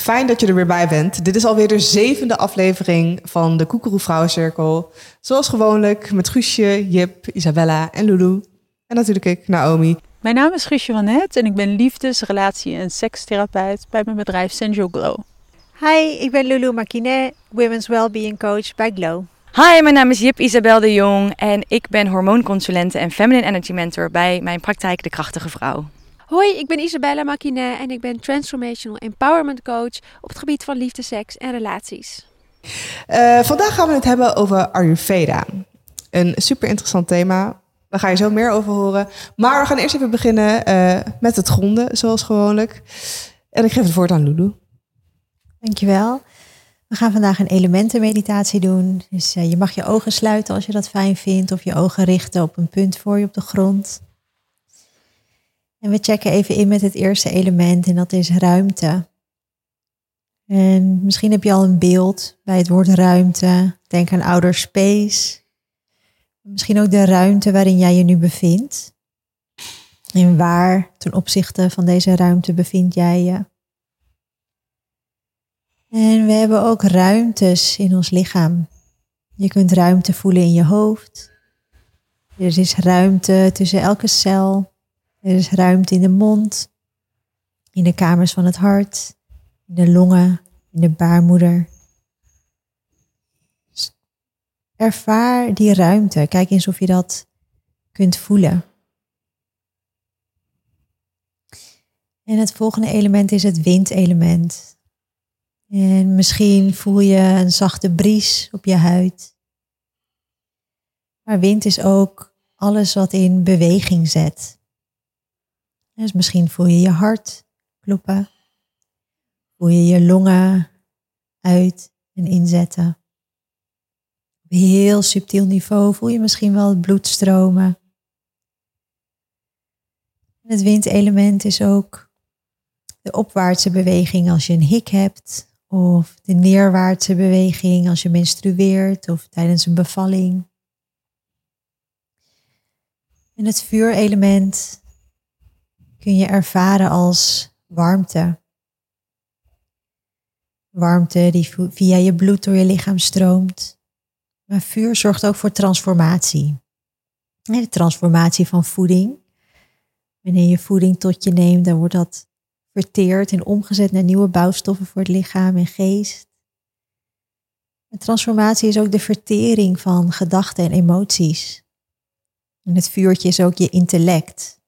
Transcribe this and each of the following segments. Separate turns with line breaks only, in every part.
Fijn dat je er weer bij bent. Dit is alweer de zevende aflevering van de Koekeroe Vrouwencirkel. Zoals gewoonlijk met Guusje, Jip, Isabella en Lulu. En natuurlijk ik, Naomi.
Mijn naam is Guusje van Het en ik ben liefdes-, relatie- en sekstherapeut bij mijn bedrijf Sensual Glow.
Hi, ik ben Lulu Makinet, Women's Wellbeing Coach bij Glow.
Hi, mijn naam is Jip Isabel de Jong en ik ben hormoonconsulente en feminine energy mentor bij mijn praktijk De Krachtige Vrouw.
Hoi, ik ben Isabella Makinet en ik ben Transformational Empowerment Coach op het gebied van liefde, seks en relaties.
Uh, vandaag gaan we het hebben over Ayurveda. Een super interessant thema. Daar ga je zo meer over horen. Maar we gaan eerst even beginnen uh, met het gronden, zoals gewoonlijk. En ik geef het woord aan Lulu.
Dankjewel. We gaan vandaag een elementenmeditatie doen. Dus uh, je mag je ogen sluiten als je dat fijn vindt. Of je ogen richten op een punt voor je op de grond. En we checken even in met het eerste element en dat is ruimte. En misschien heb je al een beeld bij het woord ruimte. Denk aan outer space. Misschien ook de ruimte waarin jij je nu bevindt. En waar ten opzichte van deze ruimte bevind jij je? En we hebben ook ruimtes in ons lichaam. Je kunt ruimte voelen in je hoofd. Er is ruimte tussen elke cel. Er is ruimte in de mond, in de kamers van het hart, in de longen, in de baarmoeder. Dus ervaar die ruimte. Kijk eens of je dat kunt voelen. En het volgende element is het windelement. En misschien voel je een zachte bries op je huid. Maar wind is ook alles wat in beweging zet. Dus misschien voel je je hart kloppen. Voel je je longen uit en inzetten. Op heel subtiel niveau voel je misschien wel het bloed stromen. Het windelement is ook de opwaartse beweging als je een hik hebt. Of de neerwaartse beweging als je menstrueert of tijdens een bevalling. En het vuurelement kun je ervaren als warmte. Warmte die via je bloed door je lichaam stroomt. Maar vuur zorgt ook voor transformatie. De transformatie van voeding. Wanneer je voeding tot je neemt, dan wordt dat verteerd en omgezet naar nieuwe bouwstoffen voor het lichaam en geest. De transformatie is ook de vertering van gedachten en emoties. En het vuurtje is ook je intellect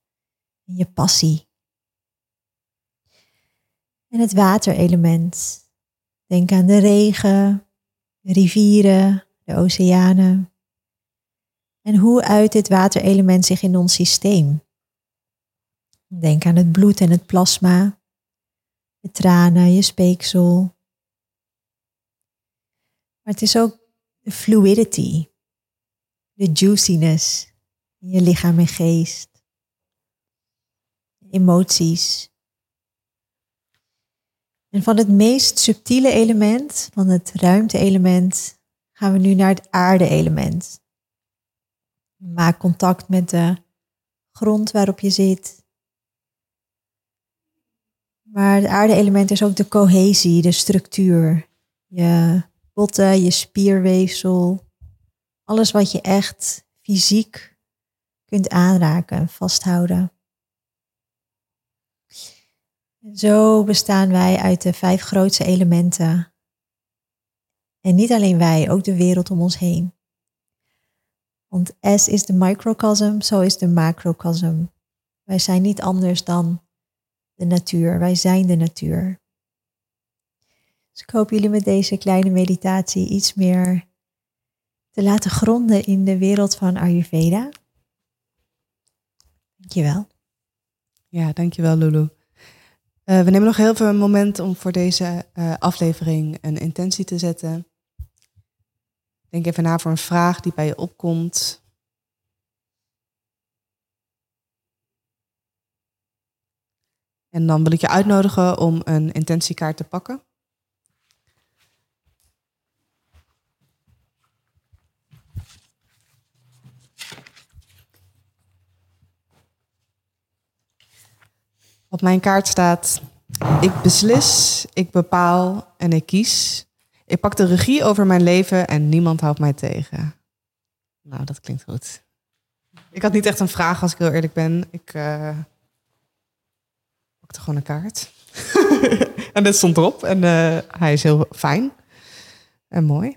je passie. En het waterelement. Denk aan de regen, de rivieren, de oceanen. En hoe uit dit waterelement zich in ons systeem? Denk aan het bloed en het plasma, de tranen, je speeksel. Maar het is ook de fluidity, de juiciness in je lichaam en geest emoties. En van het meest subtiele element, van het ruimte-element, gaan we nu naar het aarde-element. Maak contact met de grond waarop je zit. Maar het aarde-element is ook de cohesie, de structuur. Je botten, je spierweefsel. Alles wat je echt fysiek kunt aanraken, vasthouden. Zo bestaan wij uit de vijf grootste elementen. En niet alleen wij, ook de wereld om ons heen. Want S is de microcosm, zo is de macrocosm. Wij zijn niet anders dan de natuur. Wij zijn de natuur. Dus ik hoop jullie met deze kleine meditatie iets meer te laten gronden in de wereld van Ayurveda. Dankjewel.
Ja, dankjewel Lulu. Uh, we nemen nog heel veel een moment om voor deze uh, aflevering een intentie te zetten. Denk even na voor een vraag die bij je opkomt. En dan wil ik je uitnodigen om een intentiekaart te pakken. Op mijn kaart staat Ik beslis, ik bepaal en ik kies. Ik pak de regie over mijn leven en niemand houdt mij tegen. Nou, dat klinkt goed. Ik had niet echt een vraag, als ik heel eerlijk ben. Ik uh, pakte gewoon een kaart. en dat stond erop. En uh, hij is heel fijn en mooi.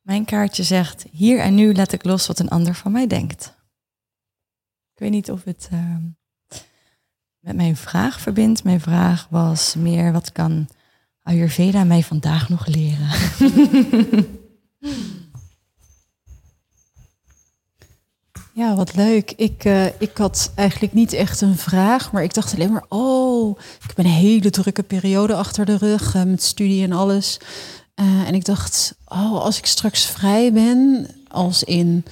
Mijn kaartje zegt: Hier en nu laat ik los wat een ander van mij denkt. Ik weet niet of het uh, met mijn vraag verbindt. Mijn vraag was meer: wat kan Ayurveda mij vandaag nog leren?
Ja, wat leuk. Ik, uh, ik had eigenlijk niet echt een vraag, maar ik dacht alleen maar: oh, ik heb een hele drukke periode achter de rug uh, met studie en alles. Uh, en ik dacht: oh, als ik straks vrij ben, als in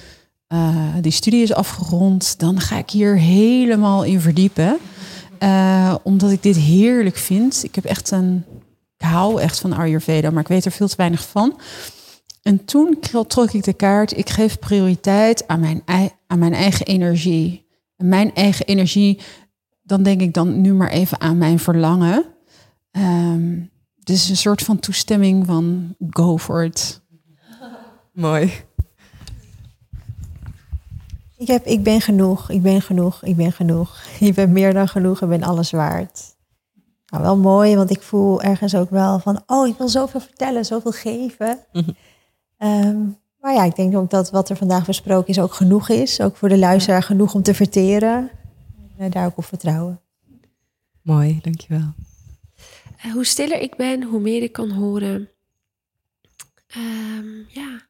die studie is afgerond, dan ga ik hier helemaal in verdiepen. Omdat ik dit heerlijk vind. Ik heb echt een. Hou echt van Ayurveda, maar ik weet er veel te weinig van. En toen trok ik de kaart, ik geef prioriteit aan mijn, aan mijn eigen energie. En mijn eigen energie, dan denk ik dan nu maar even aan mijn verlangen. Um, dus een soort van toestemming van go for it.
Mooi.
Ik, heb, ik ben genoeg, ik ben genoeg, ik ben genoeg. Je bent meer dan genoeg en ben alles waard. Nou, wel mooi, want ik voel ergens ook wel van, oh, ik wil zoveel vertellen, zoveel geven. Um, maar ja, ik denk ook dat wat er vandaag besproken is ook genoeg is. Ook voor de luisteraar genoeg om te verteren. En daar ook op vertrouwen.
Mooi, dankjewel.
Uh, hoe stiller ik ben, hoe meer ik kan horen. Um, ja.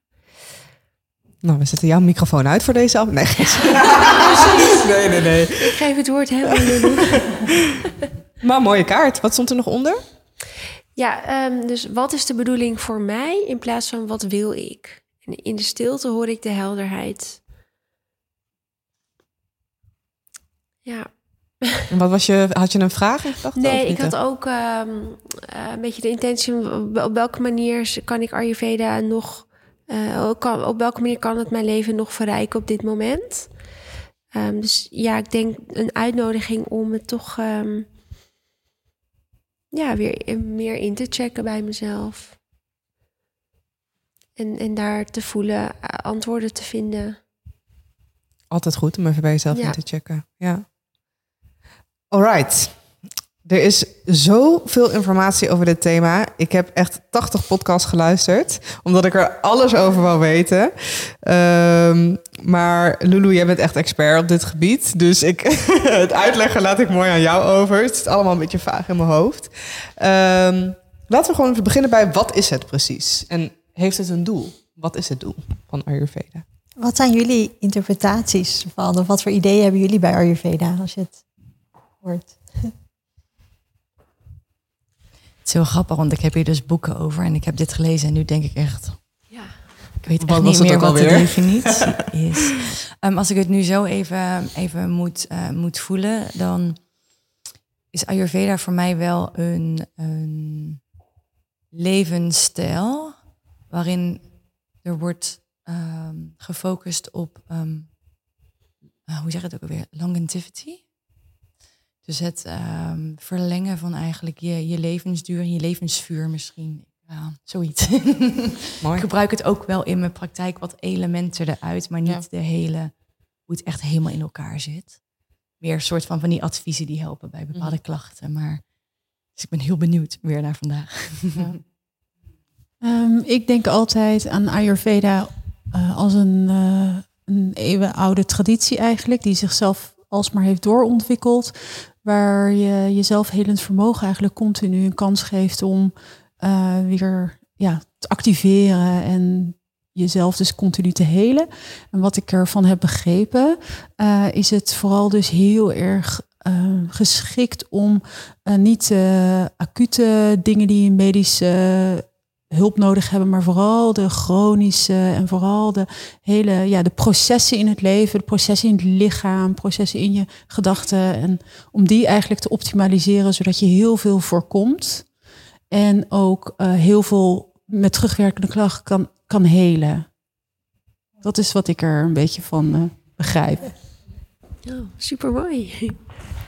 Nou, we zetten jouw microfoon uit voor deze af. Nee, nee, nee, nee.
Ik geef het woord helemaal
Maar mooie kaart. Wat stond er nog onder?
Ja, um, dus wat is de bedoeling voor mij in plaats van wat wil ik? En in de stilte hoor ik de helderheid. Ja.
En wat was je, had je een vraag in gedachten?
Nee, ik had ook um, uh, een beetje de intentie, op welke manier kan ik Ayurveda nog, uh, kan, op welke manier kan het mijn leven nog verrijken op dit moment? Um, dus ja, ik denk een uitnodiging om het toch um, ja, weer meer in te checken bij mezelf. En, en daar te voelen, antwoorden te vinden.
Altijd goed om even bij jezelf in te checken. Ja. Alright. Er is zoveel informatie over dit thema. Ik heb echt 80 podcasts geluisterd, omdat ik er alles over wil weten. Um, maar Lulu, jij bent echt expert op dit gebied. Dus ik, het uitleggen laat ik mooi aan jou over. Het is allemaal een beetje vaag in mijn hoofd. Um, laten we gewoon even beginnen bij wat is het precies? En heeft het een doel? Wat is het doel van Ayurveda?
Wat zijn jullie interpretaties van, of wat voor ideeën hebben jullie bij Ayurveda als je het hoort?
Het is heel grappig, want ik heb hier dus boeken over en ik heb dit gelezen en nu denk ik echt... Ja. Ik weet echt niet meer wat de definitie is. Um, als ik het nu zo even, even moet, uh, moet voelen, dan is Ayurveda voor mij wel een, een levensstijl waarin er wordt um, gefocust op, um, uh, hoe zeg je het ook alweer, longevity? Dus het um, verlengen van eigenlijk je, je levensduur en je levensvuur misschien. Ja, zoiets. Mooi. Ik gebruik het ook wel in mijn praktijk wat elementen eruit, maar niet ja. de hele, hoe het echt helemaal in elkaar zit. Meer een soort van van die adviezen die helpen bij bepaalde mm. klachten. Maar dus ik ben heel benieuwd weer naar vandaag. Ja.
um, ik denk altijd aan Ayurveda uh, als een, uh, een eeuwenoude traditie eigenlijk, die zichzelf alsmaar heeft doorontwikkeld waar je jezelf helend vermogen eigenlijk continu een kans geeft om uh, weer ja, te activeren en jezelf dus continu te helen. En wat ik ervan heb begrepen, uh, is het vooral dus heel erg uh, geschikt om niet acute dingen die medische hulp nodig hebben, maar vooral de chronische en vooral de hele, ja, de processen in het leven, de processen in het lichaam, processen in je gedachten. En om die eigenlijk te optimaliseren, zodat je heel veel voorkomt. En ook uh, heel veel met terugwerkende klachten kan, kan helen. Dat is wat ik er een beetje van uh, begrijp.
Oh, super mooi.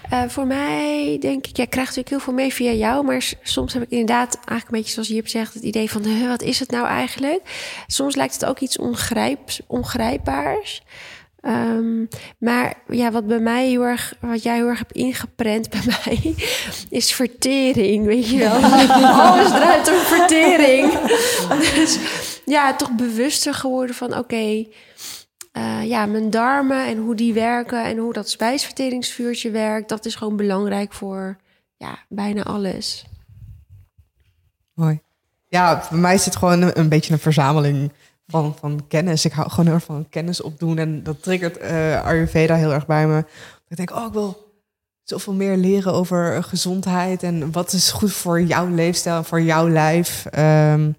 Eh, voor mij denk ik, ja, ik krijg natuurlijk heel veel mee via jou, maar soms heb ik inderdaad eigenlijk een beetje zoals Jip zegt, het idee van, huh, wat is het nou eigenlijk? Soms lijkt het ook iets ongrijpbaars. Ehm, maar ja, wat bij mij heel erg, wat jij heel erg hebt ingeprent bij mij, is vertering, weet je wel. Alles draait om vertering. dus ja, toch bewuster geworden van, oké, eh, ja, mijn darmen en hoe die werken en hoe dat spijsverteringsvuurtje werkt, dat is gewoon belangrijk voor ja, bijna alles.
Mooi. Ja, voor mij is het gewoon een, beetje een verzameling van, van kennis. Ik hou gewoon heel erg van kennis opdoen. En dat triggert eh, Ayurveda heel erg bij me. Ik denk, oh, ik wil zoveel meer leren over gezondheid. En wat is goed voor jouw leefstijl, voor jouw lijf. Ehm,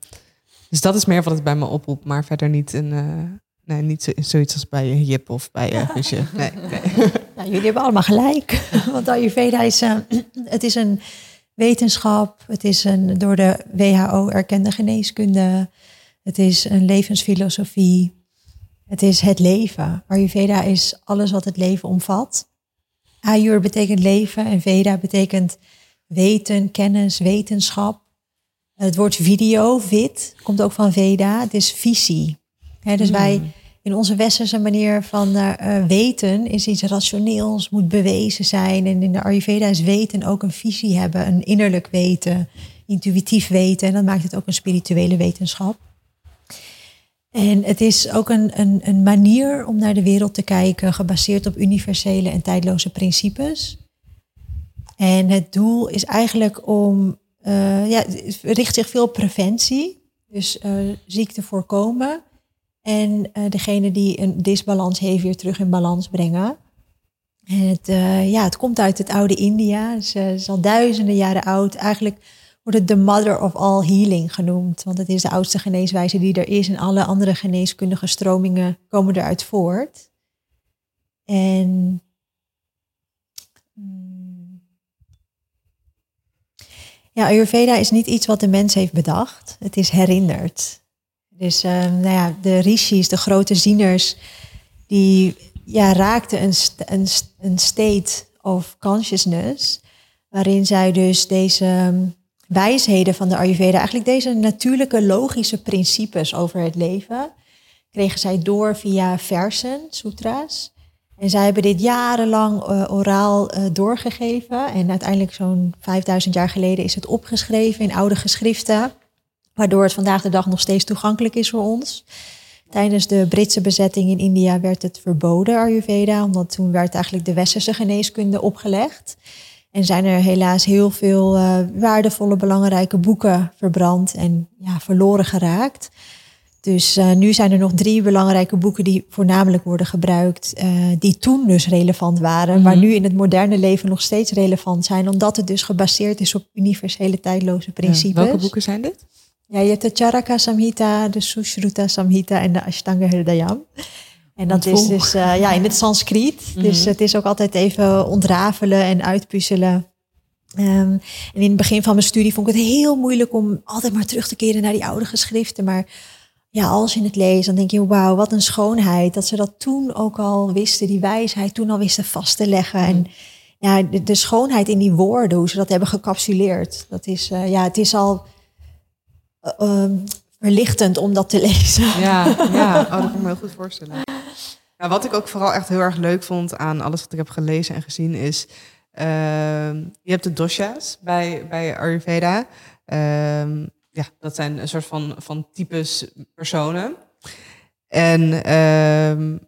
dus dat is meer wat het bij me oproept. Maar verder niet, een, eh, nee, niet zo, zoiets als bij je Jip of bij Guusje. Nee, nee.
Nou, jullie hebben allemaal gelijk. Want Ayurveda is, eh, het is een wetenschap. Het is een door de WHO erkende geneeskunde. Het is een levensfilosofie. Het is het leven. Ayurveda is alles wat het leven omvat. Ayur betekent leven en Veda betekent weten, kennis, wetenschap. Het woord video, vid, komt ook van Veda. Het is visie. Dus wij in onze westerse manier van eh, eh, weten is iets rationeels, moet bewezen zijn. En in de Ayurveda is weten ook een visie hebben, een innerlijk weten, intuïtief weten. En dat maakt het ook een spirituele wetenschap. En het is ook een, een, een manier om naar de wereld te kijken, gebaseerd op universele en tijdloze principes. En het doel is eigenlijk om, eh, ja, het richt zich veel op preventie, dus ziekte voorkomen. En eh, degene die een disbalans heeft, weer terug in balans brengen. En het, eh, ja, het komt uit het oude India. Het is, het is al duizenden jaren oud. Eigenlijk wordt het de mother of all healing genoemd. Want het is de oudste geneeswijze die er is. En alle andere geneeskundige stromingen komen eruit voort. En mm, ja, Ayurveda is niet iets wat de mens heeft bedacht. Het is herinnerd. Dus eh, nou de rishis, de grote zieners, die ja, raakten een, een, een state of consciousness, waarin zij dus deze um, wijsheden van de Ayurveda, eigenlijk deze natuurlijke logische principes over het leven, kregen zij door via versen, sutra's. En zij hebben dit jarenlang uh, oraal uh, doorgegeven. En uiteindelijk zo'n 5000 jaar geleden is het opgeschreven in oude geschriften waardoor het vandaag de dag nog steeds toegankelijk is voor ons. Tijdens de Britse bezetting in India werd het verboden, Ayurveda, omdat toen werd eigenlijk de westerse geneeskunde opgelegd. En zijn er helaas heel veel uh, waardevolle, belangrijke boeken verbrand en ja, verloren geraakt. Dus uh, nu zijn er nog drie belangrijke boeken die voornamelijk worden gebruikt, uh, die toen dus relevant waren, mm-hmm. maar nu in het moderne leven nog steeds relevant zijn, omdat het dus gebaseerd is op universele tijdloze principes.
Ja, welke boeken zijn dit?
Ja, je hebt de Charaka Samhita, de Sushruta Samhita en de Ashtanga Hridayam. En dat is dus uh, ja, in het Sanskriet. Mm-hmm. Dus het is ook altijd even ontrafelen en uitpuzzelen. Um, en in het begin van mijn studie vond ik het heel moeilijk om altijd maar terug te keren naar die oude geschriften. Maar ja, als je het leest, dan denk je, wauw, wat een schoonheid. Dat ze dat toen ook al wisten, die wijsheid toen al wisten vast te leggen. En ja, de, de schoonheid in die woorden, hoe ze dat hebben gecapsuleerd. Dat is, uh, ja, het is al uh, verlichtend om dat te lezen.
Ja, ja. Oh, dat kan ik me heel goed voorstellen. Nou, wat ik ook vooral echt heel erg leuk vond aan alles wat ik heb gelezen en gezien is... Uh, je hebt de dosha's bij, bij Ayurveda. Uh, ja, dat zijn een soort van, van types personen. En uh,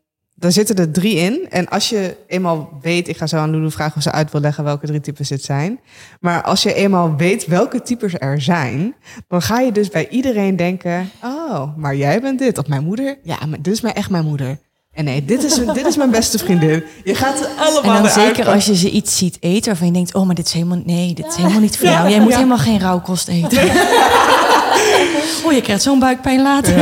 daar zitten er drie in. En als je eenmaal weet, ik ga zo aan Lulu vragen of ze uit wil leggen welke drie types dit zijn. Maar als je eenmaal weet welke types er zijn, dan ga je dus bij iedereen denken: Oh, maar jij bent dit. Of mijn moeder? Ja, maar dit is mij echt mijn moeder. En nee, dit is, dit is mijn beste vriendin. Je gaat ze allemaal
En dan zeker als je ze iets ziet eten waarvan je denkt... oh, maar dit is helemaal, nee, dit is helemaal niet voor jou. Jij moet
Ja.
helemaal geen rauwkost eten. oh, je krijgt zo'n buikpijn later.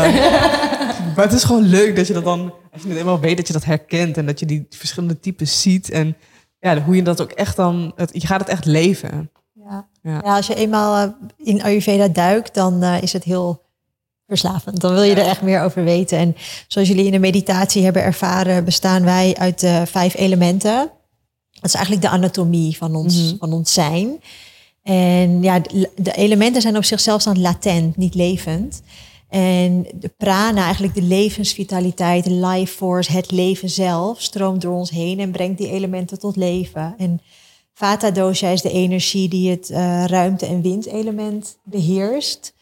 Maar het is gewoon leuk dat je dat dan, als je het eenmaal weet, dat je dat herkent en dat je die verschillende types ziet. En ja, hoe je dat ook echt dan, het, je gaat het echt leven.
Ja.
Ja.
Ja. als je eenmaal eh, in Ayurveda duikt, dan eh, is het heel verslavend. Dan wil je er echt meer over weten. En zoals jullie in de meditatie hebben ervaren, bestaan wij uit de vijf elementen. Dat is eigenlijk de anatomie van ons,
Mhm.
van ons zijn. En ja, de, de elementen zijn op zichzelf dan latent, niet levend. En de prana, eigenlijk de levensvitaliteit, de life force, het leven zelf, stroomt door ons heen en brengt die elementen tot leven. En Vata dosha is de energie die het eh, ruimte- en windelement beheerst.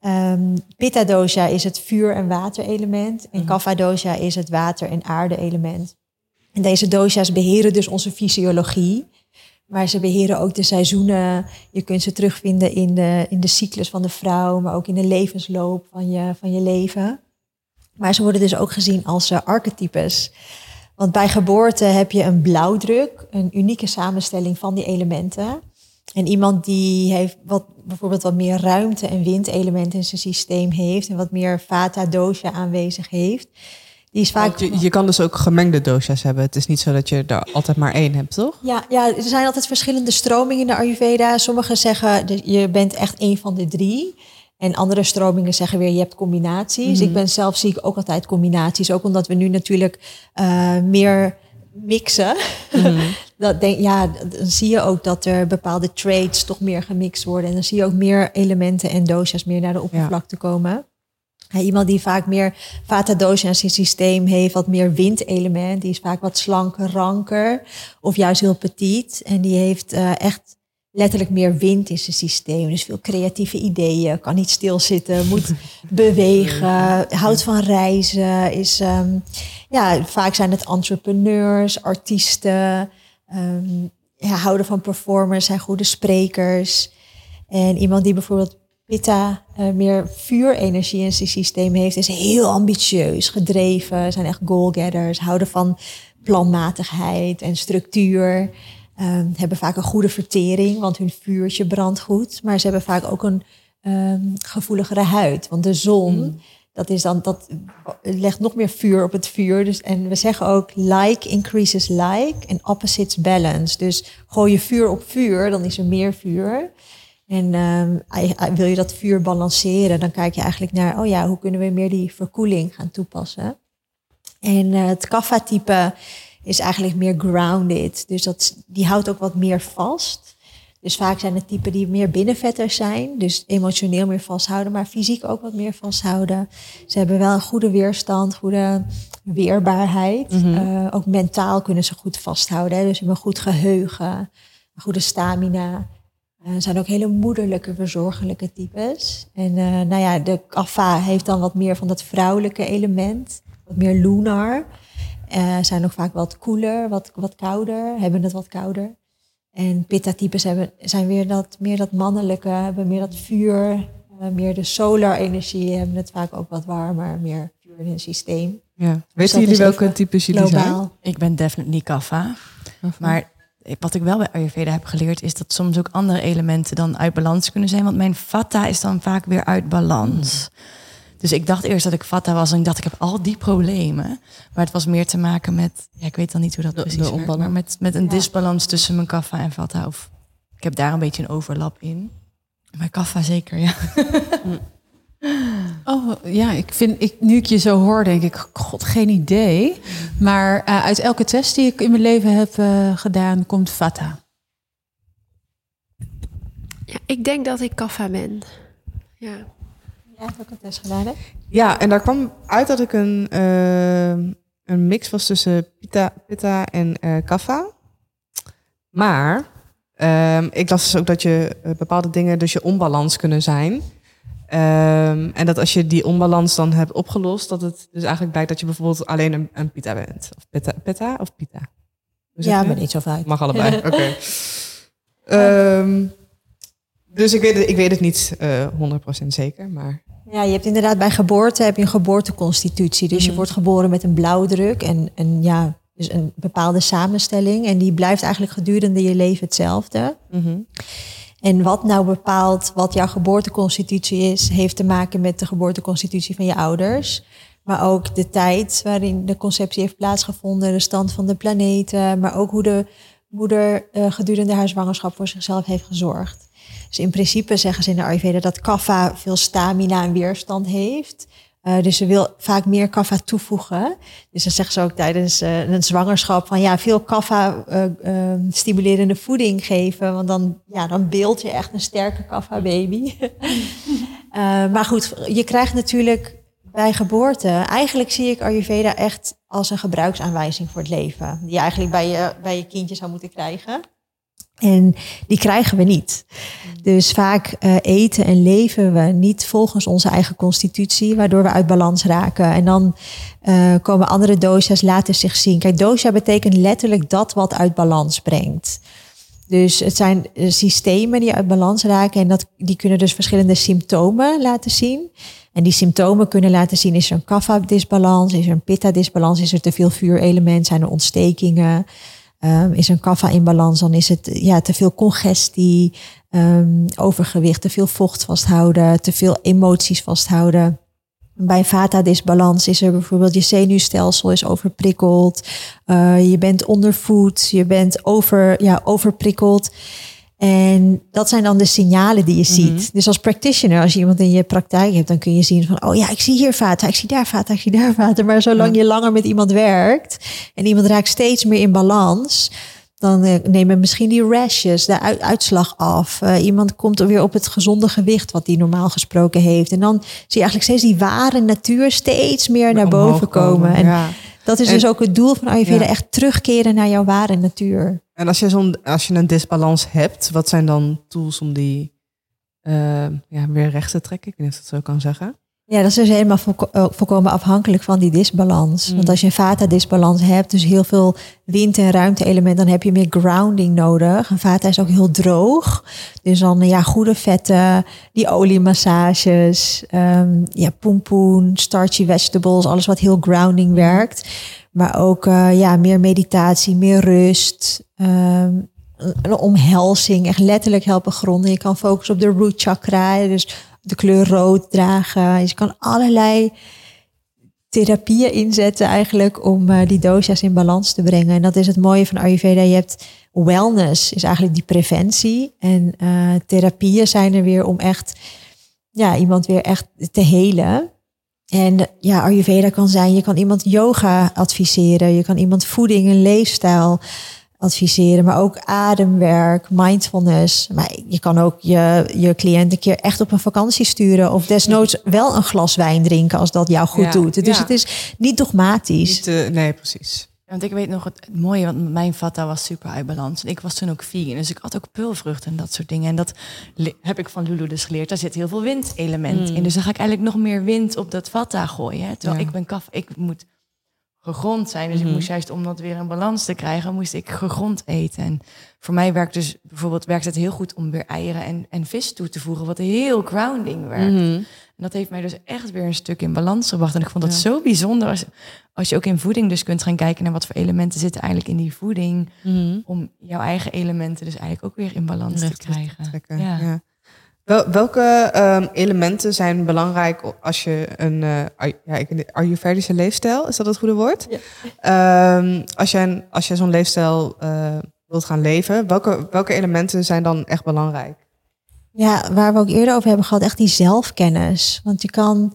Ehm Pitta dosha is het vuur- en waterelement. En Kapha dosha is het water- en aarde-element. En deze dosha's beheren dus onze fysiologie. Maar ze beheren ook de seizoenen. Je kunt ze terugvinden in de, in de cyclus van de vrouw, maar ook in de levensloop van je, van je leven. Maar ze worden dus ook gezien als eh, archetypes. Want bij geboorte heb je een blauwdruk, een unieke samenstelling van die elementen. En iemand die heeft wat, bijvoorbeeld wat meer ruimte- en windelementen in zijn systeem heeft en wat meer vata dosha aanwezig heeft, die is vaak.
Want Je, je kan dus ook gemengde dosha's hebben. Het is niet zo dat je er altijd maar één hebt, toch?
Ja, ja, er zijn altijd verschillende stromingen in de Ayurveda. Sommigen zeggen dat je bent echt één van de drie. En andere stromingen zeggen weer je hebt combinaties. Ik ben zelf zie ik ook altijd combinaties. Ook omdat we nu natuurlijk eh, meer mixen. dat denk, ja, dan zie je ook dat er bepaalde traits toch meer gemixt worden. En dan zie je ook meer elementen en dosha's meer naar de oppervlakte komen. Ja, iemand die vaak meer vata dosha in zijn systeem heeft, wat meer windelement, die is vaak wat slanker, ranker of juist heel petit. En die heeft eh, echt letterlijk meer wind in zijn systeem. Dus veel creatieve ideeën, kan niet stilzitten, moet bewegen, houdt van reizen. Is, ehm, ja, vaak zijn het entrepreneurs, artiesten, ehm, ja, houden van performers, zijn goede sprekers. En iemand die bijvoorbeeld Pitta eh, meer vuurenergie in zijn systeem heeft, is heel ambitieus, gedreven, zijn echt goal-getters, houden van planmatigheid en structuur. Ehm, hebben vaak een goede vertering, want hun vuurtje brandt goed. Maar ze hebben vaak ook een ehm, gevoeligere huid. Want de zon, dat, is dan, dat legt nog meer vuur op het vuur. Dus, en we zeggen ook like increases like en opposites balance. Dus gooi je vuur op vuur, dan is er meer vuur. En ehm, wil je dat vuur balanceren, dan kijk je eigenlijk naar, oh ja, hoe kunnen we meer die verkoeling gaan toepassen? En eh, het kaffa-type is eigenlijk meer grounded. Dus dat, die houdt ook wat meer vast. Dus vaak zijn het typen die meer binnenvetters zijn. Dus emotioneel meer vasthouden, maar fysiek ook wat meer vasthouden. Ze hebben wel een goede weerstand, goede weerbaarheid. Eh, ook mentaal kunnen ze goed vasthouden. Hè? Dus ze hebben een goed geheugen, een goede stamina. Eh, zijn ook hele moederlijke, verzorgelijke types. En eh, nou ja, de kaffa heeft dan wat meer van dat vrouwelijke element. Wat meer lunar. Eh, zijn ook vaak wat koeler, wat, wat kouder. Hebben het wat kouder. En pitta-types hebben, zijn weer dat, meer dat mannelijke. Hebben meer dat vuur. eh, meer de solar energie. Hebben het vaak ook wat warmer. Meer vuur in het systeem.
Ja.
dat
Weten jullie welke types jullie zijn?
Ik ben definitely kaffa. Maar wat ik wel bij Ayurveda heb geleerd is dat soms ook andere elementen dan uit balans kunnen zijn. Want mijn vata is dan vaak weer uit balans. Dus ik dacht eerst dat ik vata was en ik dacht ik heb al die problemen. Maar het was meer te maken met, ja, ik weet dan niet hoe dat
De-
precies
de
werkt, maar met, met een
Ja.
disbalans tussen mijn kaffa en vata. Of ik heb daar een beetje een overlap in. Maar kaffa zeker, ja.
Oh ja, ik vind, ik, nu ik je zo hoor, denk ik, god, geen idee. Maar eh, uit elke test die ik in mijn leven heb eh, gedaan, komt Vata.
Ja, ik denk dat ik kaffa ben. Ja.
Ja, heb ik ook een test gedaan, hè?
Ja, en daar kwam uit dat ik een, eh, een mix was tussen pita, pitta en eh kaffa. Maar ehm, ik las dus ook dat je bepaalde dingen dus je onbalans kunnen zijn. Ehm, en dat als je die onbalans dan hebt opgelost, dat het dus eigenlijk blijkt dat je bijvoorbeeld alleen een, een pita bent. Of pitta, pitta of pita?
Ja,
het?
niet zoveel uit.
Mag allebei, oké. Ehm, dus ik weet het, ik weet het niet eh 100% zeker, maar...
Ja, je hebt inderdaad bij geboorte heb je een geboorteconstitutie. Dus je wordt geboren met een blauwdruk en een, ja, dus een bepaalde samenstelling. En die blijft eigenlijk gedurende je leven hetzelfde.
mhm.
En wat nou bepaalt wat jouw geboorteconstitutie is, heeft te maken met de geboorteconstitutie van je ouders. Maar ook de tijd waarin de conceptie heeft plaatsgevonden, de stand van de planeten, maar ook hoe de moeder eh, gedurende haar zwangerschap voor zichzelf heeft gezorgd. Dus in principe zeggen ze in de Ayurveda dat kaffa veel stamina en weerstand heeft. Uh, dus ze wil vaak meer kaffa toevoegen. Dus dan zegt ze ook tijdens uh, een zwangerschap van ja, veel kaffa uh, stimulerende voeding geven. Want dan, ja, dan beeld je echt een sterke kaffa baby. maar goed, je krijgt natuurlijk bij geboorte. Eigenlijk zie ik Ayurveda echt als een gebruiksaanwijzing voor het leven. Die je eigenlijk bij je, bij je kindje zou moeten krijgen. En die krijgen we niet. Dus vaak uh, eten en leven we niet volgens onze eigen constitutie, waardoor we uit balans raken. En dan uh, komen andere dosha's laten zich zien. Kijk, dosha betekent letterlijk dat wat uit balans brengt. Dus het zijn uh, systemen die uit balans raken en dat, die kunnen dus verschillende symptomen laten zien. En die symptomen kunnen laten zien, is er een kapha-disbalans, is er een pitta-disbalans, is er te veel vuurelement, zijn er ontstekingen. Um, is een kaffa in balans, dan is het ja, te veel congestie, um, overgewicht, te veel vocht vasthouden, te veel emoties vasthouden. Bij vata-disbalans is er bijvoorbeeld je zenuwstelsel is overprikkeld, uh, je bent ondervoed, je bent over, ja, overprikkeld. En dat zijn dan de signalen die je mhm. ziet. Dus als practitioner, als je iemand in je praktijk hebt, dan kun je zien van, oh ja, ik zie hier vaten, ik zie daar vaten, ik zie daar vaten. Maar zolang je langer met iemand werkt en iemand raakt steeds meer in balans, dan uh, nemen misschien die rashes, de uitslag af. Uh, iemand komt er weer op het gezonde gewicht wat hij normaal gesproken heeft. En dan zie je eigenlijk steeds die ware natuur steeds meer naar boven komen. En ja. Dat is dus ook het doel van Ayurveda, ja. echt terugkeren naar jouw ware natuur.
En als je, zo'n, als je een disbalans hebt, wat zijn dan tools om die uh, ja, weer recht te trekken? Ik weet niet of dat zo kan zeggen.
Ja, dat is dus helemaal eh, volkomen afhankelijk van die disbalans. Mm. Want als je een vata-disbalans hebt, dus heel veel wind- en ruimte-elementen, dan heb je meer grounding nodig. Een vata is ook heel droog. Dus dan ja, goede vetten, die oliemassages, um, ja, pompoen, starchy vegetables, alles wat heel grounding werkt. Maar ook uh, ja, meer meditatie, meer rust. Um, een omhelzing, echt letterlijk helpen gronden. Je kan focussen op de root chakra, dus de kleur rood dragen. Je kan allerlei therapieën inzetten eigenlijk om uh, die dosha's in balans te brengen. En dat is het mooie van Ayurveda. Je hebt wellness, is eigenlijk die preventie. En uh, therapieën zijn er weer om echt ja, iemand weer echt te helen. En ja, Ayurveda kan zijn, je kan iemand yoga adviseren, je kan iemand voeding en leefstijl adviseren, maar ook ademwerk, mindfulness. Maar je kan ook je, je cliënt een keer echt op een vakantie sturen of desnoods wel een glas wijn drinken als dat jou goed doet. Dus het is niet dogmatisch.
Niet, nee, precies.
Want ik weet nog het, mooie, want mijn vata was super uit balans. En ik was toen ook vegan, dus ik had ook pulvruchten en dat soort dingen. En dat heb ik van Lulu dus geleerd. Daar zit heel veel windelement mm. in. Dus dan ga ik eigenlijk nog meer wind op dat vata gooien. Terwijl ik ben kaf, ik moet gegrond zijn. Dus ik mhm. moest juist om dat weer in balans te krijgen, moest ik gegrond eten. En voor mij werkt dus bijvoorbeeld werkt het heel goed om weer eieren en, en vis toe te voegen, wat heel grounding werkt. Mhm. En dat heeft mij dus echt weer een stuk in balans gebracht. En ik vond dat zo bijzonder als, als je ook in voeding dus kunt gaan kijken naar wat voor elementen zitten eigenlijk in die voeding. Mhm. Om jouw eigen elementen dus eigenlijk ook weer in balans te krijgen. ja. ja.
Wel, welke um, elementen zijn belangrijk als je een uh, ja, ik, Ayurvedische leefstijl, is dat het goede woord? Ja. Um, als je, als je zo'n leefstijl uh, wilt gaan leven, welke, welke elementen zijn dan echt belangrijk?
Ja, waar we ook eerder over hebben gehad, echt die zelfkennis. Want je kan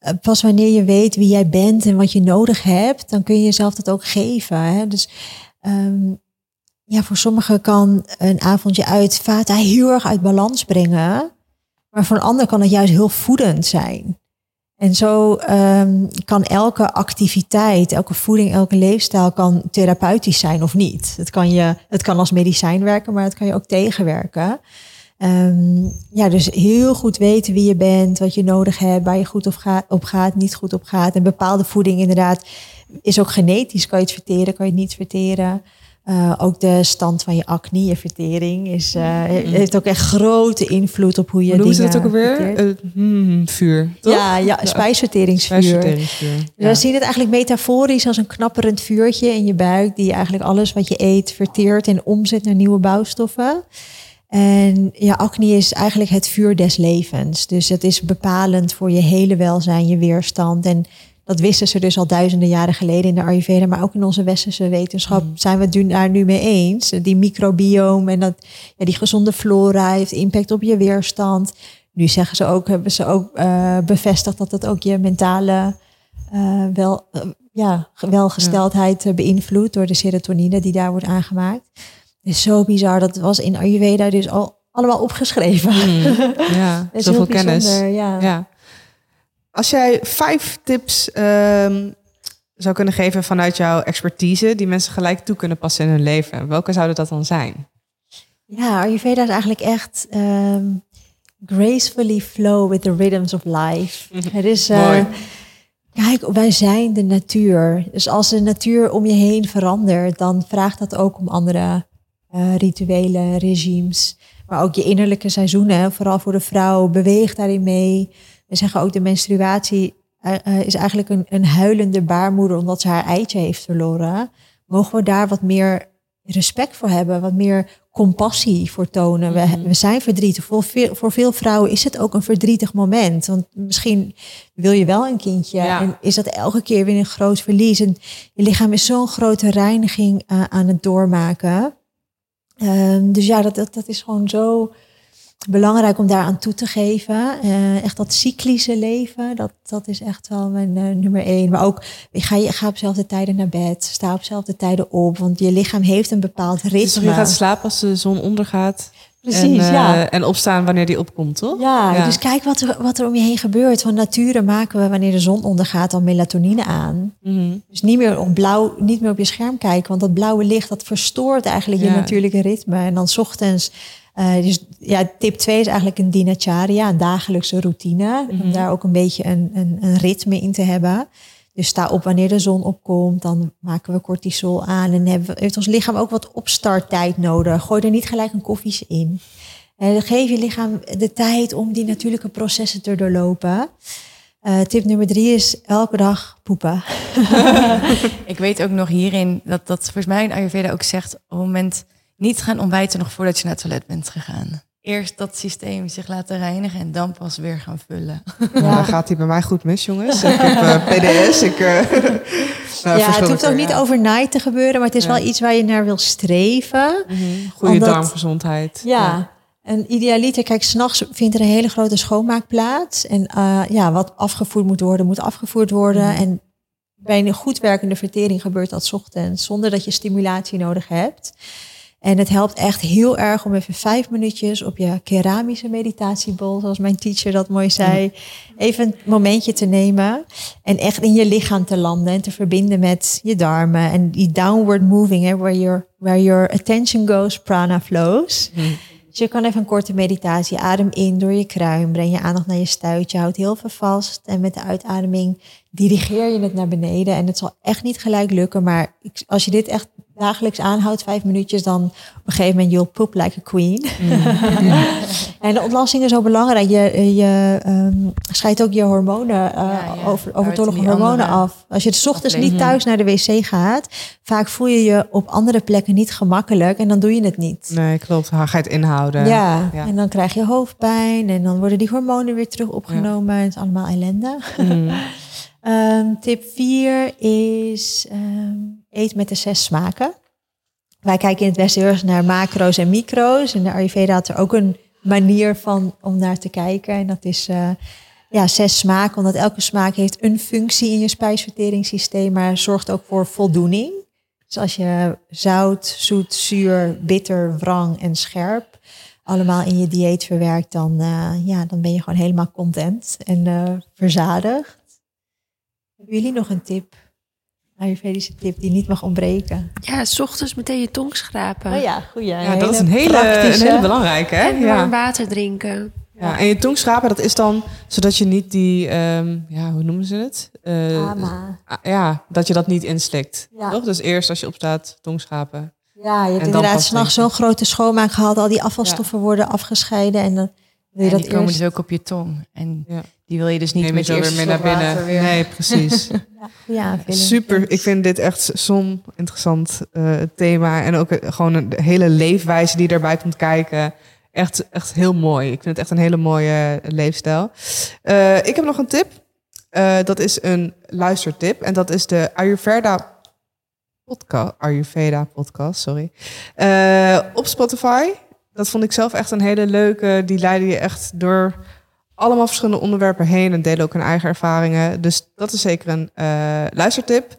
uh, pas wanneer je weet wie jij bent en wat je nodig hebt, dan kun je jezelf dat ook geven. Hè? Dus um, ja, voor sommigen kan een avondje uit vata heel erg uit balans brengen. Maar voor een ander kan het juist heel voedend zijn. En zo um, kan elke activiteit, elke voeding, elke leefstijl kan therapeutisch zijn of niet. Het kan, je, het kan als medicijn werken, maar het kan je ook tegenwerken. Um, ja, dus heel goed weten wie je bent, wat je nodig hebt, waar je goed op gaat, op gaat niet goed op gaat. En bepaalde voeding inderdaad is ook genetisch. Kan je het verteren, kan je het niet verteren. Uh, ook de stand van je acne, je vertering, is, uh, heeft ook echt grote invloed op hoe je
hoe
dingen...
Hoe dat ook alweer? Uh, hmm, vuur, toch?
Ja, ja spijsverteringsvuur. spijsverteringsvuur ja. We zien het eigenlijk metaforisch als een knapperend vuurtje in je buik... die eigenlijk alles wat je eet verteert en omzet naar nieuwe bouwstoffen. En ja, acne is eigenlijk het vuur des levens. Dus het is bepalend voor je hele welzijn, je weerstand... en dat wisten ze dus al duizenden jaren geleden in de Ayurveda, maar ook in onze westerse wetenschap mm. zijn we het daar nu mee eens. Die microbiome en dat, ja, die gezonde flora heeft impact op je weerstand. nu zeggen ze ook, hebben ze ook eh, bevestigd dat het ook je mentale eh, wel, eh, ja, welgesteldheid beïnvloedt door de serotonine die daar wordt aangemaakt. Het is zo bizar. Dat was in Ayurveda dus al allemaal opgeschreven.
Mm. Ja,
Dat
zoveel kennis.
Ja.
Ja. Als jij vijf tips ehm, zou kunnen geven vanuit jouw expertise, die mensen gelijk toe kunnen passen in hun leven, welke zouden dat dan zijn?
Ja, Ayurveda is eigenlijk echt ehm, gracefully flow with the rhythms of life. Het is, eh,
Mooi.
kijk, wij zijn de natuur. Dus als de natuur om je heen verandert, dan vraagt dat ook om andere eh, rituelen, regimes. Maar ook je innerlijke seizoenen, vooral voor de vrouw, beweegt daarin mee. We zeggen ook de menstruatie eh, eh, is eigenlijk een, een huilende baarmoeder omdat ze haar eitje heeft verloren. Mogen we daar wat meer respect voor hebben, wat meer compassie voor tonen. We, we zijn verdrietig. Voor veel, voor veel vrouwen is het ook een verdrietig moment. Want misschien wil je wel een kindje
Ja.
en is dat elke keer weer een groot verlies. En je lichaam is zo'n grote reiniging eh, aan het doormaken. Ehm, dus ja, dat, dat, dat is gewoon zo belangrijk om daar aan toe te geven. Eh, echt dat cyclische leven, dat, dat is echt wel mijn eh, nummer één. Maar ook, ga, je, ga op dezelfde tijden naar bed, sta op dezelfde tijden op. Want je lichaam heeft een bepaald
Dus
ritme.
je gaat slapen als de zon ondergaat.
Precies,
en, eh,
ja.
En opstaan wanneer die opkomt, toch?
Ja,
Ja.
dus kijk wat er, wat er om je heen gebeurt. Van nature maken we wanneer de zon ondergaat al melatonine aan.
Mhm.
Dus niet meer op blauw, niet meer op je scherm kijken, want dat blauwe licht dat verstoort eigenlijk je natuurlijke ritme. En dan 's ochtends, eh, dus ja, tip 2 is eigenlijk een dinacharya, een dagelijkse routine,
Mhm.
om daar ook een beetje een, een, een ritme in te hebben. Dus sta op wanneer de zon opkomt, dan maken we cortisol aan en hebben, heeft ons lichaam ook wat opstarttijd nodig. Gooi er niet gelijk een koffies in. En geef je lichaam de tijd om die natuurlijke processen te doorlopen. Eh, tip nummer drie is elke dag poepen.
Ik weet ook nog hierin dat dat volgens mij in Ayurveda ook zegt... op het moment niet gaan ontbijten nog voordat je naar het toilet bent gegaan. Eerst dat systeem zich laten reinigen en dan pas weer gaan vullen.
Dan gaat hij bij mij goed mis, jongens. Ik heb eh, PDS. Ik, eh, nou,
ja, het hoeft ook niet
ja.
overnight te gebeuren, maar het is
Ja.
wel iets waar je naar wil streven.
Mhm. Goede
Omdat-
darmgezondheid.
Ja, en idealiter, kijk, s'nachts vindt er een hele grote schoonmaak plaats. En eh, ja, wat afgevoerd moet worden, moet afgevoerd worden.
Mhm.
En bij een goed werkende vertering gebeurt dat 's ochtends, zonder dat je stimulatie nodig hebt. En het helpt echt heel erg om even vijf minuutjes op je keramische meditatiebol, zoals mijn teacher dat mooi zei, even een momentje te nemen en echt in je lichaam te landen en te verbinden met je darmen en die downward moving, hè, where your, where your attention goes, prana flows. Dus je kan even een korte meditatie, adem in door je kruin, breng je aandacht naar je stuitje, houd heel veel vast en met de uitademing dirigeer je het naar beneden. En het zal echt niet gelijk lukken, maar als je dit echt dagelijks aanhoudt, vijf minuutjes, dan op een gegeven moment you'll poop like a queen. en de ontlasting is zo belangrijk. Je, je ehm, scheidt ook je hormonen, eh,
Ja, ja.
over,
Waar
overtollige hormonen af. Als je 's ochtends niet thuis naar de wc gaat, vaak voel je je op andere plekken niet gemakkelijk en dan doe je het niet.
Nee, klopt. Ga je het inhouden.
Ja,
ja.
en dan krijg je hoofdpijn en dan worden die hormonen weer terug opgenomen. Het is allemaal ellende.
Mhm.
Ehm, tip 4 is ehm, eet met de zes smaken. Wij kijken in het Westen heel erg naar macro's en micro's. En de Ayurveda had er ook een manier van om naar te kijken. En dat is eh, ja, zes smaken, omdat elke smaak heeft een functie in je spijsverteringssysteem, maar zorgt ook voor voldoening. Dus als je zout, zoet, zuur, bitter, wrang en scherp allemaal in je dieet verwerkt, dan, eh, ja, dan ben je gewoon helemaal content en eh, verzadigd. Hebben jullie nog een tip? Ayurvedische tip die niet mag ontbreken.
Ja, s ochtends meteen je tong schrapen.
Oh ja, goeie.
Ja, dat is een hele, een hele belangrijke. Hè?
En
Ja.
warm water drinken.
Ja, en je tong schrapen, dat is dan zodat je niet die, ehm, ja, hoe noemen ze het? Eh,
Ama.
ah, ja, dat je dat niet inslikt.
Ja.
Toch? Dus eerst als je opstaat, tong schrapen.
Ja, je hebt inderdaad s'nachts zo'n grote schoonmaak gehad. Al die afvalstoffen worden afgescheiden. En dan wil je
En
dat
die komen
eerst...
dus ook op je tong. En
Ja.
die wil je dus niet
Neem
met je
weer
eerste
mee naar binnen.
weer.
Nee, precies.
Ja.
Super. Ik vind dit echt zo'n interessant eh, thema. En ook eh, gewoon een hele leefwijze die daarbij komt kijken. Echt, echt heel mooi. Ik vind het echt een hele mooie leefstijl. Eh, ik heb nog een tip. Eh, dat is een luistertip. En dat is de Ayurveda podcast. Ayurveda podcast, sorry. Eh, op Spotify. Dat vond ik zelf echt een hele leuke. Die leidde je echt door allemaal verschillende onderwerpen heen en delen ook hun eigen ervaringen. Dus dat is zeker een eh, luistertip.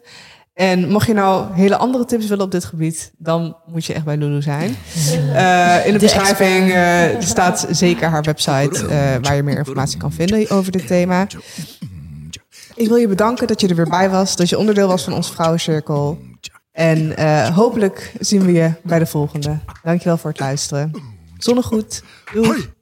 En mocht je nou hele andere tips willen op dit gebied, dan moet je echt bij Lulu zijn. Uh, in de, beschrijving uh, staat zeker haar website, waar je meer informatie kan vinden over dit thema. Ik wil je bedanken dat je er weer bij was, dat je onderdeel was van onze vrouwencirkel. En hopelijk zien we je bij de volgende. Dankjewel voor het luisteren. Zonnegoed. Doei.